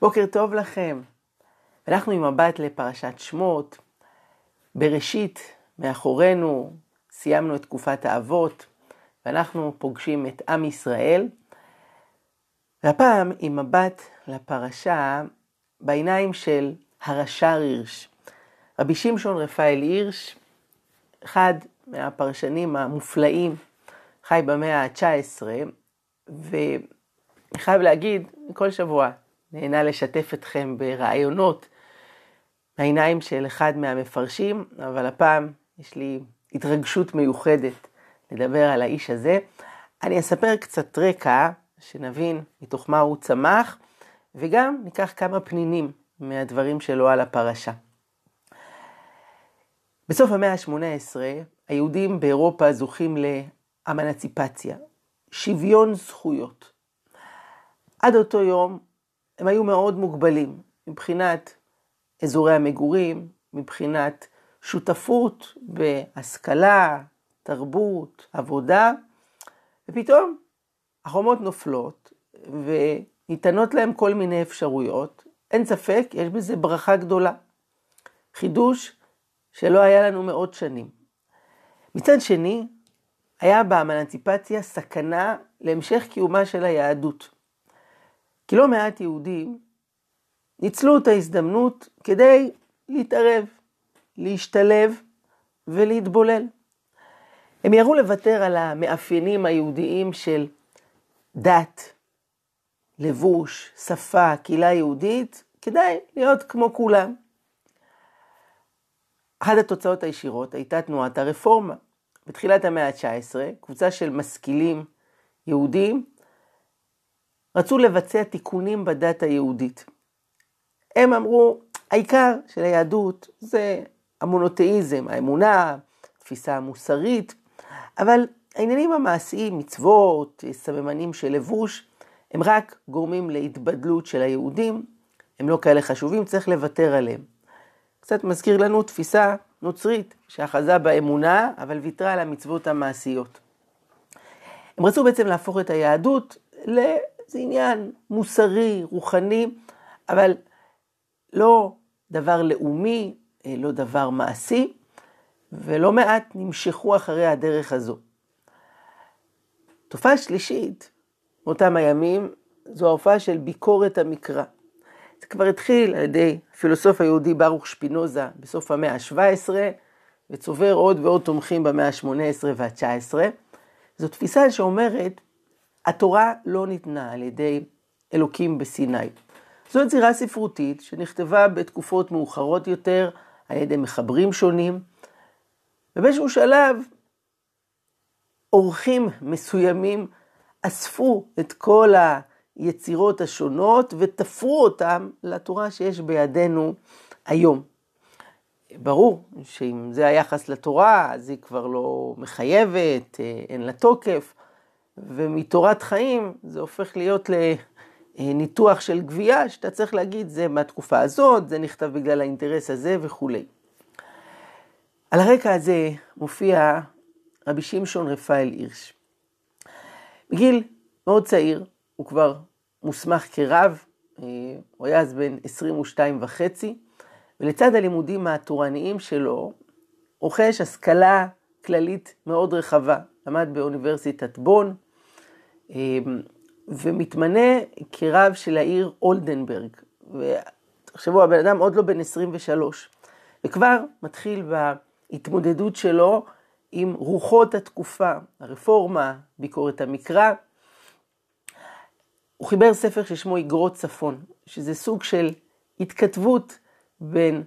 בוקר טוב לכם. אנחנו עם מבט לפרשת שמות. בראשית, מאחורינו, סיימנו את תקופת האבות, ואנחנו פוגשים את עם ישראל. והפעם עם מבט לפרשה בעיניים של הרש"ר הירש. רבי שמשון רפאל הירש, אחד מהפרשנים המופלאים, חי במאה ה-19, ואני חייב להגיד, כל שבוע נהנה לשתף אתכם ברעיונות מהעיניים של אחד מהמפרשים, אבל הפעם יש לי התרגשות מיוחדת לדבר על האיש הזה. אני אספר קצת רקע, שנבין מתוך מה הוא צמח, וגם ניקח כמה פנינים מהדברים שלו על הפרשה. בסוף המאה ה-18, היהודים באירופה זוכים לאמנציפציה, שוויון זכויות. עד אותו יום הם היו מאוד מוגבלים מבחינת אזורי המגורים, מבחינת שותפות בהשכלה, תרבות, עבודה, ופתאום החומות נופלות וניתנות להם כל מיני אפשרויות. אין ספק, יש בזה ברכה גדולה. חידוש שלא היה לנו מאות שנים. מצד שני, היה באמנציפציה סכנה להמשך קיומה של היהדות. כי לא מעט יהודים ניצלו את ההזדמנות כדי להתערב, להשתלב ולהתבולל. הם יראו לוותר על המאפיינים היהודיים של דת, לבוש, שפה, קהילה יהודית, כדי להיות כמו כולם. אחת התוצאות הישירות הייתה תנועת הרפורמה. בתחילת המאה ה-19, קבוצה של משכילים יהודים רצו לבצע תיקונים בדת היהודית. הם אמרו, העיקר של היהדות זה המונותאיזם, האמונה, התפיסה המוסרית, אבל העניינים המעשיים, מצוות, סממנים של לבוש, הם רק גורמים להתבדלות של היהודים, הם לא כאלה חשובים, צריך לוותר עליהם. קצת מזכיר לנו תפיסה נוצרית, שאחזה באמונה, אבל ויתרה על המצוות המעשיות. הם רצו בעצם להפוך את היהדות לאיזה עניין מוסרי, רוחני, אבל לא דבר לאומי, לא דבר מעשי, ולא מעט נמשכו אחרי הדרך הזו. תופעה שלישית מאותם הימים זו ההופעה של ביקורת המקרא. זה כבר התחיל על ידי הפילוסוף היהודי ברוך שפינוזה בסוף המאה ה-17, וצובר עוד ועוד תומכים במאה ה-18 וה-19. זו תפיסה שאומרת, התורה לא ניתנה על ידי אלוקים בסיני. זו יצירה ספרותית שנכתבה בתקופות מאוחרות יותר על ידי מחברים שונים, ובאיזשהו שלב אורחים מסוימים אספו את כל היצירות השונות ותפרו אותם לתורה שיש בידינו היום. ברור שאם זה היחס לתורה, אז היא כבר לא מחייבת, אין לה תוקף, ומתורת חיים זה הופך להיות לניתוח של גבייה, שאתה צריך להגיד, זה מהתקופה הזאת, זה נכתב בגלל האינטרס הזה וכולי. על הרקע הזה מופיע רבי שמשון רפאל הירש. בגיל מאוד צעיר, הוא כבר מוסמך כרב, אה, הוא היה אז בן 22 וחצי, ולצד הלימודים התורניים שלו, רוכש השכלה כללית מאוד רחבה. למד באוניברסיטת בון, ומתמנה כרב של העיר אולדנברג. ותחשבו, הבן אדם עוד לא בן 23, וכבר מתחיל בהתמודדות שלו עם רוחות התקופה, הרפורמה, ביקורת המקרא. הוא חיבר ספר ששמו איגרות צפון, שזה סוג של התכתבות בין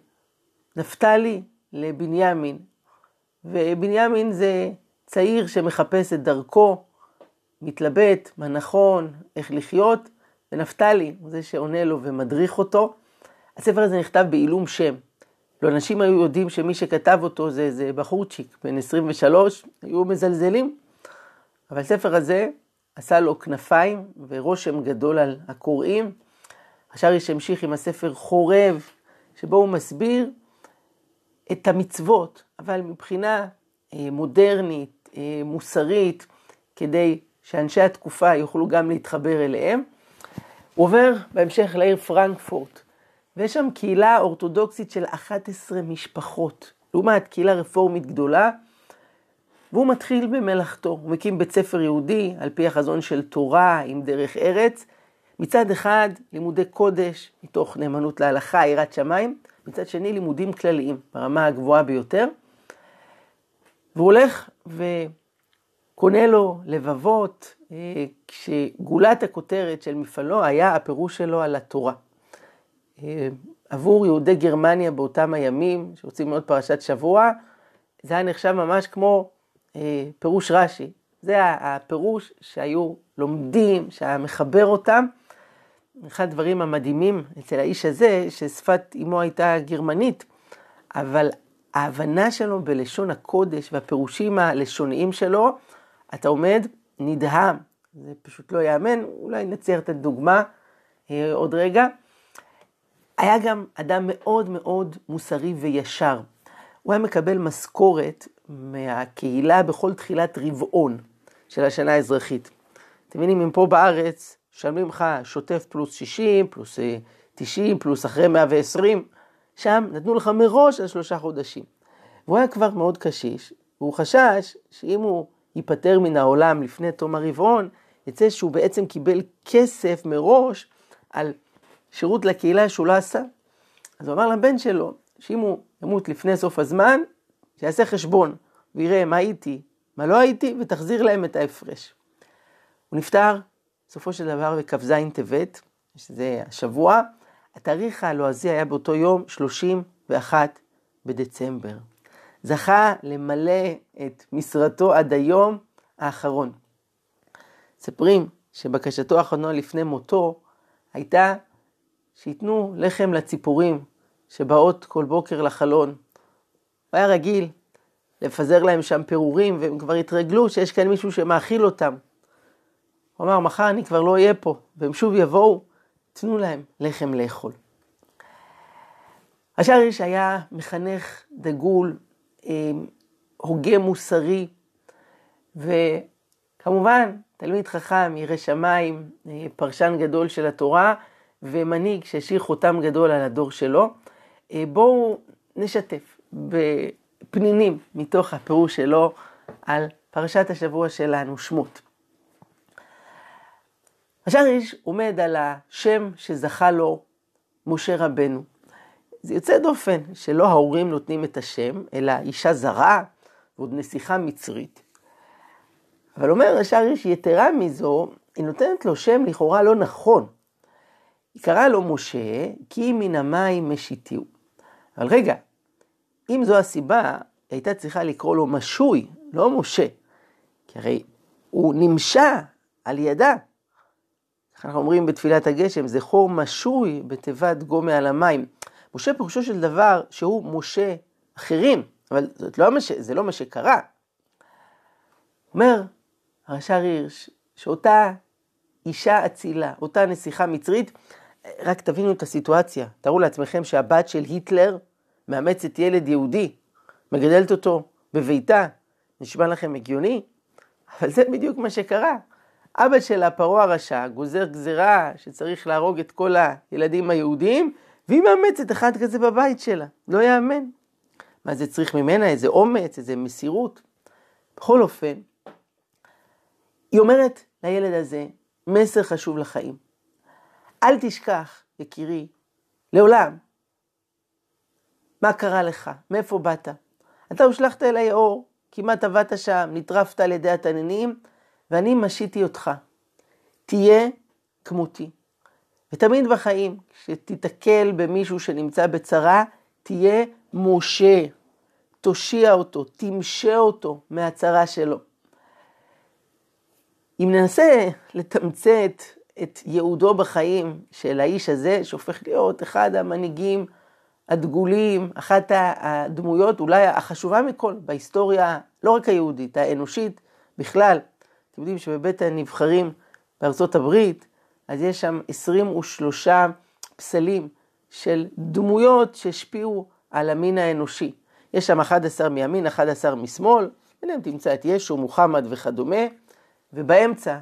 נפתלי לבנימין. ובנימין זה צעיר שמחפש את דרכו, מתלבט מה נכון, איך לחיות, ונפתלי הוא זה שעונה לו ומדריך אותו. הספר הזה נכתב בעילום שם. לו אנשים היו יודעים שמי שכתב אותו זה איזה בחורצ'יק, בן 23, היו מזלזלים. אבל הספר הזה עשה לו כנפיים ורושם גדול על הקוראים. השארי שהמשיך עם הספר חורב, שבו הוא מסביר את המצוות, אבל מבחינה אה, מודרנית, אה, מוסרית, כדי שאנשי התקופה יוכלו גם להתחבר אליהם. הוא עובר בהמשך לעיר פרנקפורט, ויש שם קהילה אורתודוקסית של 11 משפחות, לעומת קהילה רפורמית גדולה, והוא מתחיל במלאכתו. הוא מקים בית ספר יהודי על פי החזון של תורה עם דרך ארץ. מצד אחד, לימודי קודש, מתוך נאמנות להלכה, יראת שמיים, מצד שני, לימודים כלליים, ברמה הגבוהה ביותר. והוא הולך וקונה לו לבבות, אה, כשגולת הכותרת של מפעלו היה הפירוש שלו על התורה. אה, עבור יהודי גרמניה באותם הימים, שרוצים ללמוד פרשת שבוע, זה היה נחשב ממש כמו אה, פירוש רש"י. זה הפירוש שהיו לומדים, שהיה מחבר אותם. אחד הדברים המדהימים אצל האיש הזה, ששפת אמו הייתה גרמנית, אבל ההבנה שלו בלשון הקודש והפירושים הלשוניים שלו, אתה עומד נדהם. זה פשוט לא ייאמן, אולי נצייר את הדוגמה אה, עוד רגע. היה גם אדם מאוד מאוד מוסרי וישר. הוא היה מקבל משכורת מהקהילה בכל תחילת רבעון של השנה האזרחית. אתם מבינים, אם פה בארץ משלמים לך שוטף פלוס 60, פלוס 90, אה, פלוס אחרי 120, שם נתנו לך מראש על שלושה חודשים. והוא היה כבר מאוד קשיש, והוא חשש שאם הוא ייפטר מן העולם לפני תום הרבעון, יצא שהוא בעצם קיבל כסף מראש על שירות לקהילה שהוא לא עשה. אז הוא אמר לבן שלו, שאם הוא ימות לפני סוף הזמן, שיעשה חשבון ויראה מה הייתי, מה לא הייתי, ותחזיר להם את ההפרש. הוא נפטר בסופו של דבר בכ"ז טבת, שזה השבוע, התאריך הלועזי היה באותו יום 31 בדצמבר. זכה למלא את משרתו עד היום האחרון. מספרים שבקשתו האחרונה לפני מותו הייתה שייתנו לחם לציפורים שבאות כל בוקר לחלון. הוא היה רגיל לפזר להם שם פירורים, והם כבר התרגלו שיש כאן מישהו שמאכיל אותם. הוא אמר, מחר אני כבר לא אהיה פה, והם שוב יבואו, תנו להם לחם לאכול. השאריש היה מחנך דגול, הוגה מוסרי, וכמובן, תלמיד חכם, ירא שמיים, אה, פרשן גדול של התורה, ומנהיג שהשאיר חותם גדול על הדור שלו. אה, בואו נשתף בפנינים מתוך הפירוש שלו על פרשת השבוע שלנו, שמות. השריש עומד על השם שזכה לו משה רבנו. זה יוצא דופן שלא ההורים נותנים את השם, אלא אישה זרה ועוד נסיכה מצרית. אבל אומר השריש, יתרה מזו, היא נותנת לו שם לכאורה לא נכון. היא קראה לו משה, כי מן המים משיתיהו. אבל רגע, אם זו הסיבה, היא הייתה צריכה לקרוא לו משוי, לא משה. כי הרי הוא נמשה על ידה. אנחנו אומרים בתפילת הגשם, זכור משוי בתיבת גומה על המים. משה פירושו של דבר שהוא משה אחרים, אבל זאת לא משה, זה לא מה שקרה. אומר הרש"ר הירש, שאותה אישה אצילה, אותה נסיכה מצרית, רק תבינו את הסיטואציה. תארו לעצמכם שהבת של היטלר מאמצת ילד יהודי, מגדלת אותו בביתה. נשמע לכם הגיוני? אבל זה בדיוק מה שקרה. אבא שלה, פרעה הרשע, גוזר גזירה שצריך להרוג את כל הילדים היהודים, והיא מאמצת אחד כזה בבית שלה. לא יאמן. מה זה צריך ממנה? איזה אומץ, איזה מסירות. בכל אופן, היא אומרת לילד הזה מסר חשוב לחיים. אל תשכח, יקירי, לעולם, מה קרה לך, מאיפה באת. אתה הושלכת אליי אור, כמעט עבדת שם, נטרפת על ידי התננים, ואני משיתי אותך. תהיה כמותי. ותמיד בחיים, כשתיתקל במישהו שנמצא בצרה, תהיה משה. תושיע אותו, תמשה אותו מהצרה שלו. אם ננסה לתמצת את ייעודו בחיים של האיש הזה, שהופך להיות אחד המנהיגים הדגולים, אחת הדמויות אולי החשובה מכל בהיסטוריה, לא רק היהודית, האנושית בכלל. אתם יודעים שבבית הנבחרים בארצות הברית, אז יש שם 23 פסלים של דמויות שהשפיעו על המין האנושי. יש שם 11 מימין, 11 משמאל, ביניהם תמצא את ישו, מוחמד וכדומה, ובאמצע,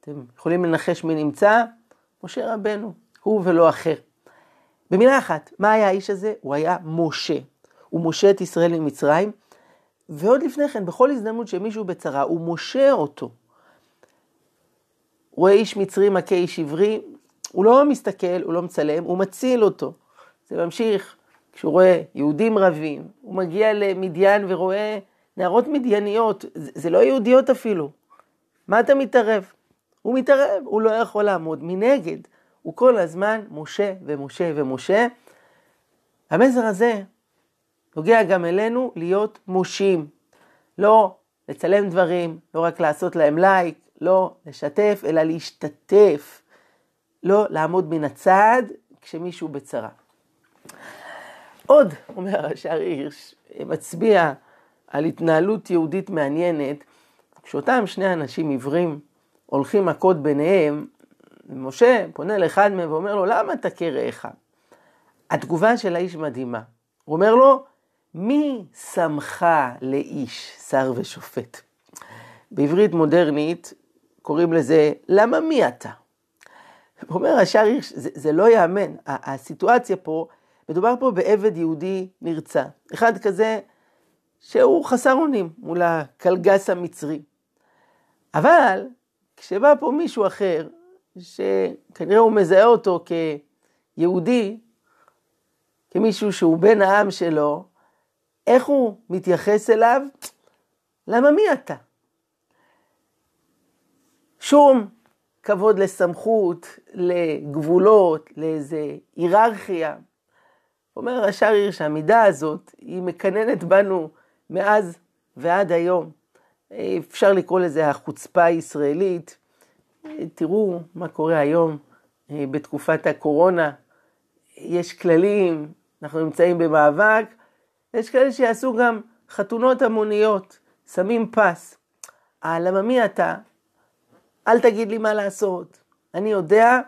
אתם יכולים לנחש מי נמצא? משה רבנו, הוא ולא אחר. במילה אחת, מה היה האיש הזה? הוא היה משה. הוא משה את ישראל ממצרים, ועוד לפני כן, בכל הזדמנות שמישהו בצרה, הוא משה אותו. רואה איש מצרי מכה איש עברי, הוא לא מסתכל, הוא לא מצלם, הוא מציל אותו. זה ממשיך, כשהוא רואה יהודים רבים, הוא מגיע למדיין ורואה נערות מדייניות, זה, זה לא יהודיות אפילו. מה אתה מתערב? הוא מתערב, הוא לא יכול לעמוד מנגד. הוא כל הזמן משה ומשה ומשה. המסר הזה נוגע גם אלינו להיות מושים. לא לצלם דברים, לא רק לעשות להם לייק, לא לשתף, אלא להשתתף. לא לעמוד מן הצד כשמישהו בצרה. עוד, אומר השאר הירש, מצביע על התנהלות יהודית מעניינת, כשאותם שני אנשים עיוורים הולכים מכות ביניהם, משה פונה לאחד מהם ואומר לו, למה תכה רעך? התגובה של האיש מדהימה. הוא אומר לו, מי שמך לאיש, שר ושופט? בעברית מודרנית קוראים לזה, למה מי אתה? אומר השאר זה, זה לא ייאמן, הסיטואציה פה, מדובר פה בעבד יהודי נרצע. אחד כזה שהוא חסר אונים מול הקלגס המצרי. אבל כשבא פה מישהו אחר, שכנראה הוא מזהה אותו כיהודי, כמישהו שהוא בן העם שלו, איך הוא מתייחס אליו? למה מי אתה? שום כבוד לסמכות, לגבולות, לאיזה היררכיה. אומר השאר עיר שהמידה הזאת, היא מקננת בנו מאז ועד היום. אפשר לקרוא לזה החוצפה הישראלית. תראו מה קורה היום בתקופת הקורונה. יש כללים, אנחנו נמצאים במאבק, יש כאלה שיעשו גם חתונות המוניות, שמים פס. למה מי אתה? אל תגיד לי מה לעשות. אני יודע,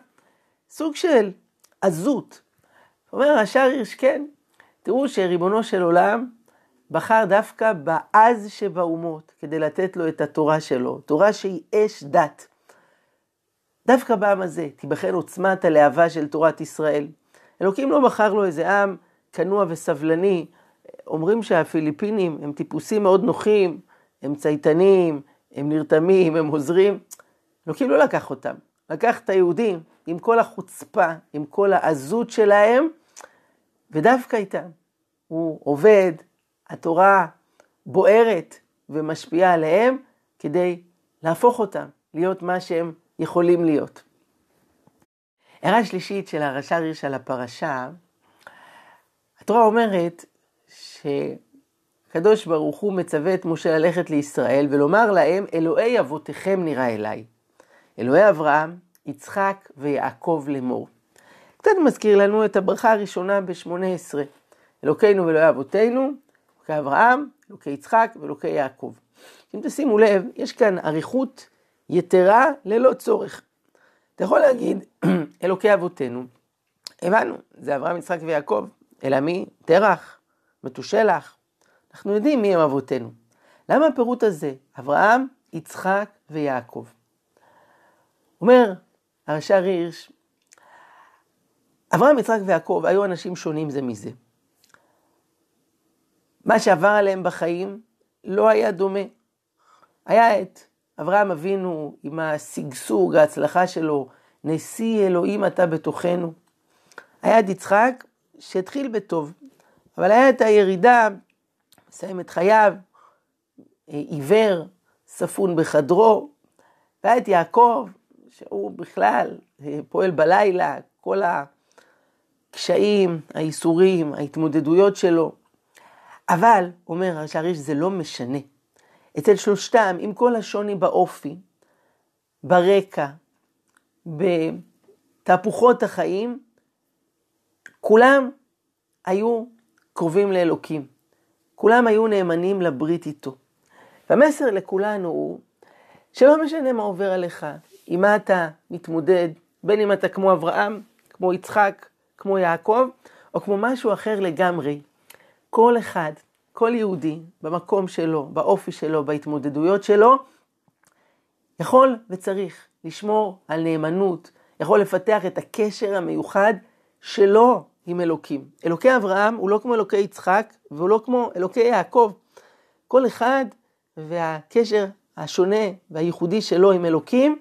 סוג של עזות. אומר השאר הירש, כן, תראו שריבונו של עולם בחר דווקא בעז שבאומות כדי לתת לו את התורה שלו, תורה שהיא אש דת. דווקא בעם הזה תיבחן עוצמת הלהבה של תורת ישראל. אלוקים לא בחר לו איזה עם כנוע וסבלני. אומרים שהפיליפינים הם טיפוסים מאוד נוחים, הם צייתנים, הם נרתמים, הם עוזרים. אלוקים לא לקח אותם, לקח את היהודים עם כל החוצפה, עם כל העזות שלהם, ודווקא איתם. הוא עובד, התורה בוערת ומשפיעה עליהם כדי להפוך אותם להיות מה שהם יכולים להיות. הערה שלישית של הרש"ר הירש על הפרשה, התורה אומרת שקדוש ברוך הוא מצווה את משה ללכת לישראל ולומר להם, אלוהי אבותיכם נראה אליי. אלוהי אברהם, יצחק ויעקב לאמור. קצת מזכיר לנו את הברכה הראשונה ב-18. אלוקינו ואלוהי אבותינו, אלוקי אברהם, אלוקי יצחק ואלוקי יעקב. אם תשימו לב, יש כאן אריכות יתרה ללא צורך. אתה יכול להגיד, אלוקי אבותינו, הבנו, זה אברהם, יצחק ויעקב, אלא מי? תרח, מתושלח. אנחנו יודעים מי הם אבותינו. למה הפירוט הזה? אברהם, יצחק ויעקב. אומר הרש"ר הירש, אברהם, יצחק ויעקב היו אנשים שונים זה מזה. מה שעבר עליהם בחיים לא היה דומה. היה את אברהם אבינו עם השגשוג, ההצלחה שלו, נשיא אלוהים אתה בתוכנו. היה את יצחק שהתחיל בטוב, אבל היה את הירידה, מסיים את חייו, עיוור, ספון בחדרו, והיה את יעקב, שהוא בכלל פועל בלילה, כל הקשיים, האיסורים, ההתמודדויות שלו. אבל, אומר השעריש, זה לא משנה. אצל שלושתם, עם כל השוני באופי, ברקע, בתהפוכות החיים, כולם היו קרובים לאלוקים. כולם היו נאמנים לברית איתו. והמסר לכולנו הוא שלא משנה מה עובר עליך, עם מה אתה מתמודד, בין אם אתה כמו אברהם, כמו יצחק, כמו יעקב, או כמו משהו אחר לגמרי. כל אחד, כל יהודי, במקום שלו, באופי שלו, בהתמודדויות שלו, יכול וצריך לשמור על נאמנות יכול לפתח את הקשר המיוחד שלו עם אלוקים. אלוקי אברהם הוא לא כמו אלוקי יצחק והוא לא כמו אלוקי יעקב. כל אחד והקשר השונה והייחודי שלו עם אלוקים,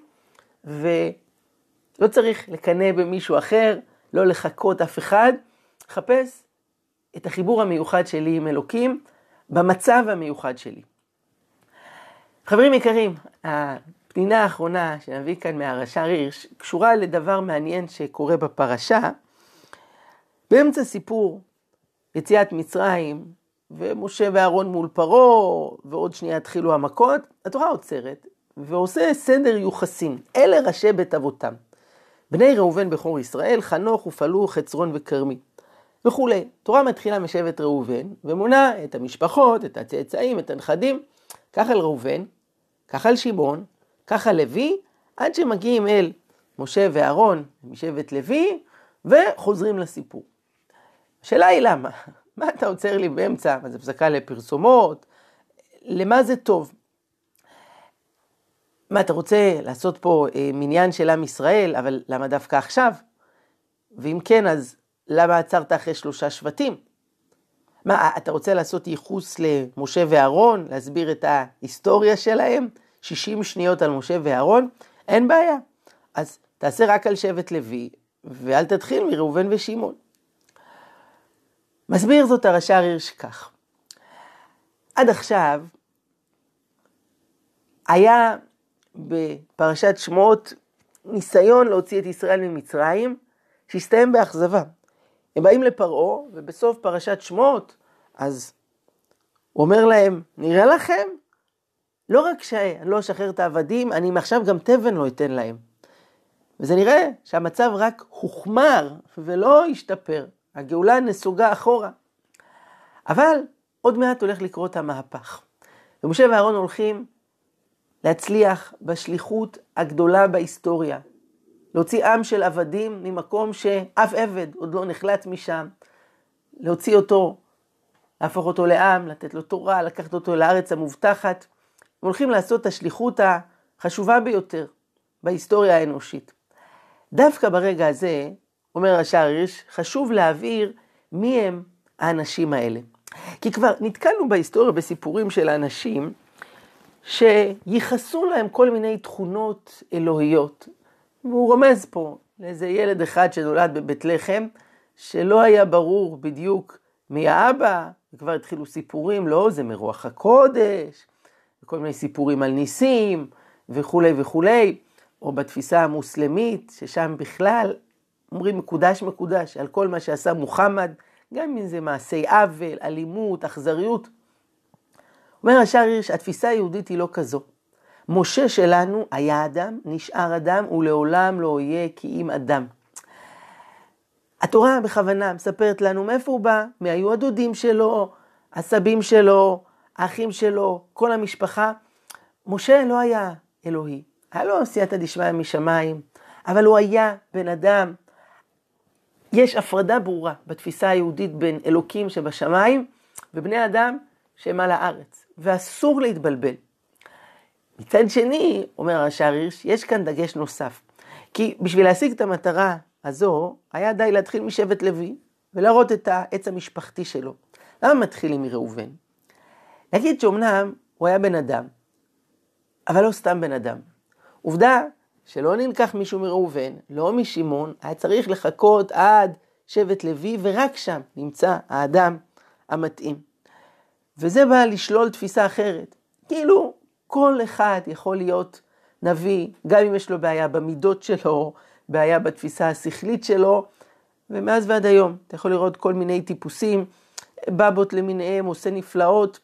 ולא צריך לקנא במישהו אחר, לא לחכות אף אחד, לחפש את החיבור המיוחד שלי עם אלוקים במצב המיוחד שלי. חברים יקרים, הפנינה האחרונה שנביא כאן מהרש"ר הירש קשורה לדבר מעניין שקורה בפרשה. באמצע סיפור יציאת מצרים, ומשה ואהרון מול פרעה, ועוד שנייה התחילו המכות, התורה עוצרת ועושה סדר יוחסין. אלה ראשי בית אבותם. בני ראובן בכור ישראל, חנוך ופלוך, חצרון וכרמי. וכולי. תורה מתחילה משבט ראובן, ומונה את המשפחות, את הצאצאים, את הנכדים, כך על ראובן, כך על שמעון, כך על לוי, עד שמגיעים אל משה ואהרון משבט לוי, וחוזרים לסיפור. השאלה היא למה? מה אתה עוצר לי באמצע? מה זה הפסקה לפרסומות? למה זה טוב? מה, אתה רוצה לעשות פה אה, מניין של עם ישראל, אבל למה דווקא עכשיו? ואם כן, אז למה עצרת אחרי שלושה שבטים? מה, אתה רוצה לעשות ייחוס למשה ואהרון, להסביר את ההיסטוריה שלהם? 60 שניות על משה ואהרון? אין בעיה. אז תעשה רק על שבט לוי, ואל תתחיל מראובן ושמעון. מסביר זאת הרש"ר הירש כך. עד עכשיו היה בפרשת שמות ניסיון להוציא את ישראל ממצרים, שהסתיים באכזבה. הם באים לפרעה, ובסוף פרשת שמות, אז הוא אומר להם, נראה לכם? לא רק שאני לא אשחרר את העבדים, אני מעכשיו גם תבן לא אתן להם. וזה נראה שהמצב רק הוחמר ולא השתפר. הגאולה נסוגה אחורה. אבל עוד מעט הולך לקרות המהפך. ומשה ואהרון הולכים להצליח בשליחות הגדולה בהיסטוריה. להוציא עם של עבדים ממקום שאף עבד עוד לא נחלט משם. להוציא אותו, להפוך אותו לעם, לתת לו תורה, לקחת אותו לארץ המובטחת. הם הולכים לעשות את השליחות החשובה ביותר בהיסטוריה האנושית. דווקא ברגע הזה, אומר השער הירש, חשוב להבהיר מי הם האנשים האלה. כי כבר נתקלנו בהיסטוריה בסיפורים של האנשים שייחסו להם כל מיני תכונות אלוהיות. והוא רומז פה לאיזה ילד אחד שנולד בבית לחם, שלא היה ברור בדיוק מי האבא, וכבר התחילו סיפורים, לא, זה מרוח הקודש, וכל מיני סיפורים על ניסים, וכולי וכולי, או בתפיסה המוסלמית, ששם בכלל אומרים מקודש מקודש על כל מה שעשה מוחמד, גם אם זה מעשי עוול, אלימות, אכזריות. אומר השאר הירש, התפיסה היהודית היא לא כזו. משה שלנו היה אדם, נשאר אדם, ולעולם לא יהיה כי אם אדם. התורה בכוונה מספרת לנו מאיפה הוא בא, מי היו הדודים שלו, הסבים שלו, האחים שלו, כל המשפחה. משה לא היה אלוהי, היה לו סייעתא דשמיא משמיים, אבל הוא היה בן אדם יש הפרדה ברורה בתפיסה היהודית בין אלוקים שבשמיים ובני אדם שהם על הארץ, ואסור להתבלבל. מצד שני, אומר הרש"ר הירש, יש כאן דגש נוסף. כי בשביל להשיג את המטרה הזו, היה די להתחיל משבט לוי ולהראות את העץ המשפחתי שלו. למה מתחילים מראובן? להגיד שאומנם הוא היה בן אדם, אבל לא סתם בן אדם. עובדה שלא נלקח מישהו מראובן, לא משמעון, היה צריך לחכות עד שבט לוי, ורק שם נמצא האדם המתאים. וזה בא לשלול תפיסה אחרת. כאילו, כל אחד יכול להיות נביא, גם אם יש לו בעיה במידות שלו, בעיה בתפיסה השכלית שלו, ומאז ועד היום אתה יכול לראות כל מיני טיפוסים, בבות למיניהם, עושה נפלאות,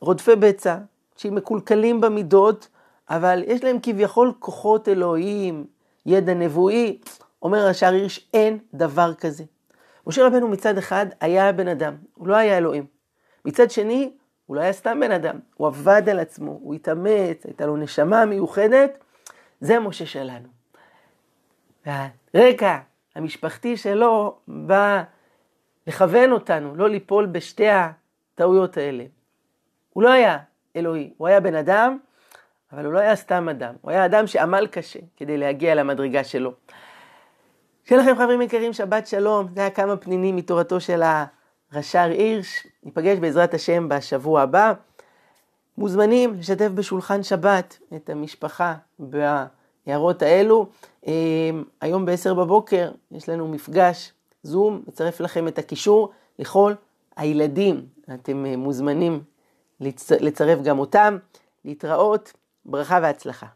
רודפי בצע, שהם מקולקלים במידות, אבל יש להם כביכול כוחות אלוהיים, ידע נבואי. אומר השער הירש, אין דבר כזה. משה רבנו מצד אחד היה בן אדם, הוא לא היה אלוהים. מצד שני, הוא לא היה סתם בן אדם, הוא עבד על עצמו, הוא התאמץ, הייתה לו נשמה מיוחדת, זה משה שלנו. והרקע המשפחתי שלו בא לכוון אותנו, לא ליפול בשתי הטעויות האלה. הוא לא היה אלוהי, הוא היה בן אדם, אבל הוא לא היה סתם אדם, הוא היה אדם שעמל קשה כדי להגיע למדרגה שלו. שיהיה לכם חברים יקרים, שבת שלום. זה היה כמה פנינים מתורתו של הרש"ר הירש. ניפגש בעזרת השם בשבוע הבא. מוזמנים לשתף בשולחן שבת את המשפחה בהערות האלו. היום ב-10 בבוקר יש לנו מפגש זום, אצרף לכם את הקישור לכל הילדים. אתם מוזמנים לצרף גם אותם. להתראות, ברכה והצלחה.